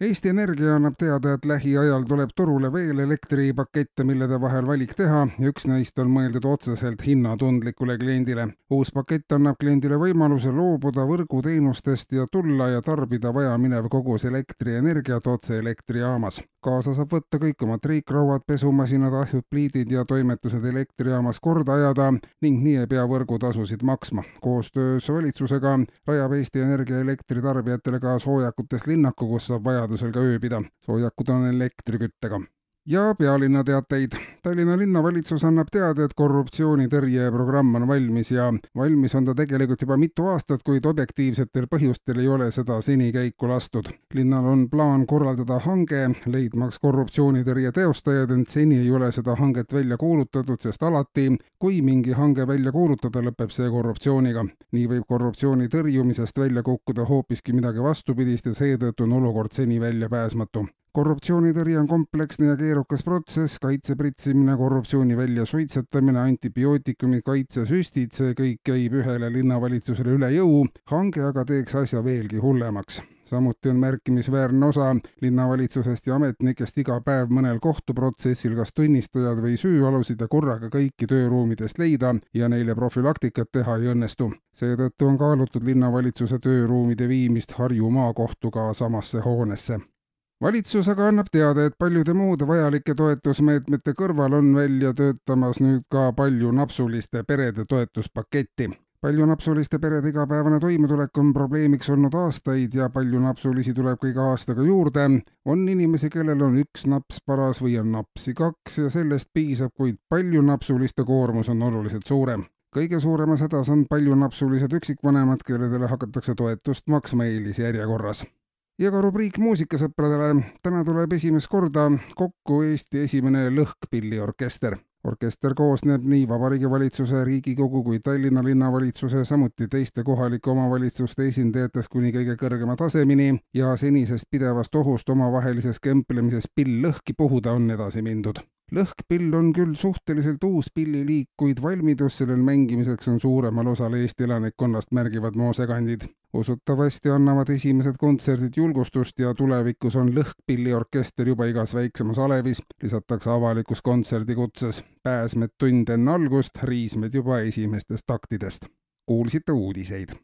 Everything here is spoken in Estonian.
Eesti Energia annab teada, et lähiajal tuleb turule veel elektripakette, millede vahel valik teha ja üks neist on mõeldud otseselt hinnatundlikule kliendile. uus pakett annab kliendile võimaluse loobuda võrguteenustest ja tulla ja tarbida vajaminev kogus elektrienergiat otse elektrijaamas. kaasa saab võtta kõik oma triikrauad, pesumasinad, ahjud, pliidid ja toimetused elektrijaamas korda ajada ning nii ei pea võrgutasusid maksma. koostöös valitsusega rajab Eesti Energia elektritarbijatele ka soojakutest linnaku, kus saab vajada vajadusel ka ööbida. soojakud on elektriküttega ja pealinna teateid. Tallinna linnavalitsus annab teada, et korruptsioonitõrjeprogramm on valmis ja valmis on ta tegelikult juba mitu aastat, kuid objektiivsetel põhjustel ei ole seda seni käiku lastud. linnal on plaan korraldada hange, leidmaks korruptsioonitõrje teostajaid, ent seni ei ole seda hanget välja kuulutatud, sest alati, kui mingi hange välja kuulutada, lõpeb see korruptsiooniga. nii võib korruptsiooni tõrjumisest välja kukkuda hoopiski midagi vastupidist ja seetõttu on olukord seni väljapääsmatu korruptsioonitõrje on kompleksne ja keerukas protsess, kaitse pritsimine, korruptsiooni välja suitsetamine, antibiootikumid, kaitsesüstid, see kõik käib ühele linnavalitsusele üle jõu, hange aga teeks asja veelgi hullemaks. Samuti on märkimisväärne osa linnavalitsusest ja ametnikest iga päev mõnel kohtuprotsessil kas tunnistajad või süüalusid ja korraga kõiki tööruumidest leida ja neile profülaktikat teha ei õnnestu. seetõttu on kaalutud linnavalitsuse tööruumide viimist Harju maakohtuga samasse hoonesse valitsus aga annab teada, et paljude muude vajalike toetusmeetmete kõrval on välja töötamas nüüd ka paljunapsuliste perede toetuspaketti. paljunapsuliste perede igapäevane toimetulek on probleemiks olnud aastaid ja paljunapsulisi tuleb ka iga aastaga juurde. on inimesi, kellel on üks naps paras või on napsi kaks ja sellest piisab, kuid paljunapsuliste koormus on oluliselt suurem kõige suuremas hädas on paljunapsulised üksikvanemad, kelledele hakatakse toetust maksma eelisjärjekorras ja ka rubriik muusikasõpradele. täna tuleb esimest korda kokku Eesti esimene lõhkpilliorkester. orkester koosneb nii Vabariigi Valitsuse, Riigikogu kui Tallinna linnavalitsuse, samuti teiste kohalike omavalitsuste esindajatest kuni kõige kõrgema tasemeni ja senisest pidevast ohust omavahelises kemplemises pill lõhki puhuda on edasi mindud lõhkpill on küll suhteliselt uus pilliliik, kuid valmidus sellel mängimiseks on suuremal osal Eesti elanikkonnast, märgivad moosekandid. usutavasti annavad esimesed kontserdid julgustust ja tulevikus on lõhkpilliorkester juba igas väiksemas alevis, lisatakse avalikus kontserdikutses. pääsmed tund enne algust, riismed juba esimestest taktidest. kuulsite uudiseid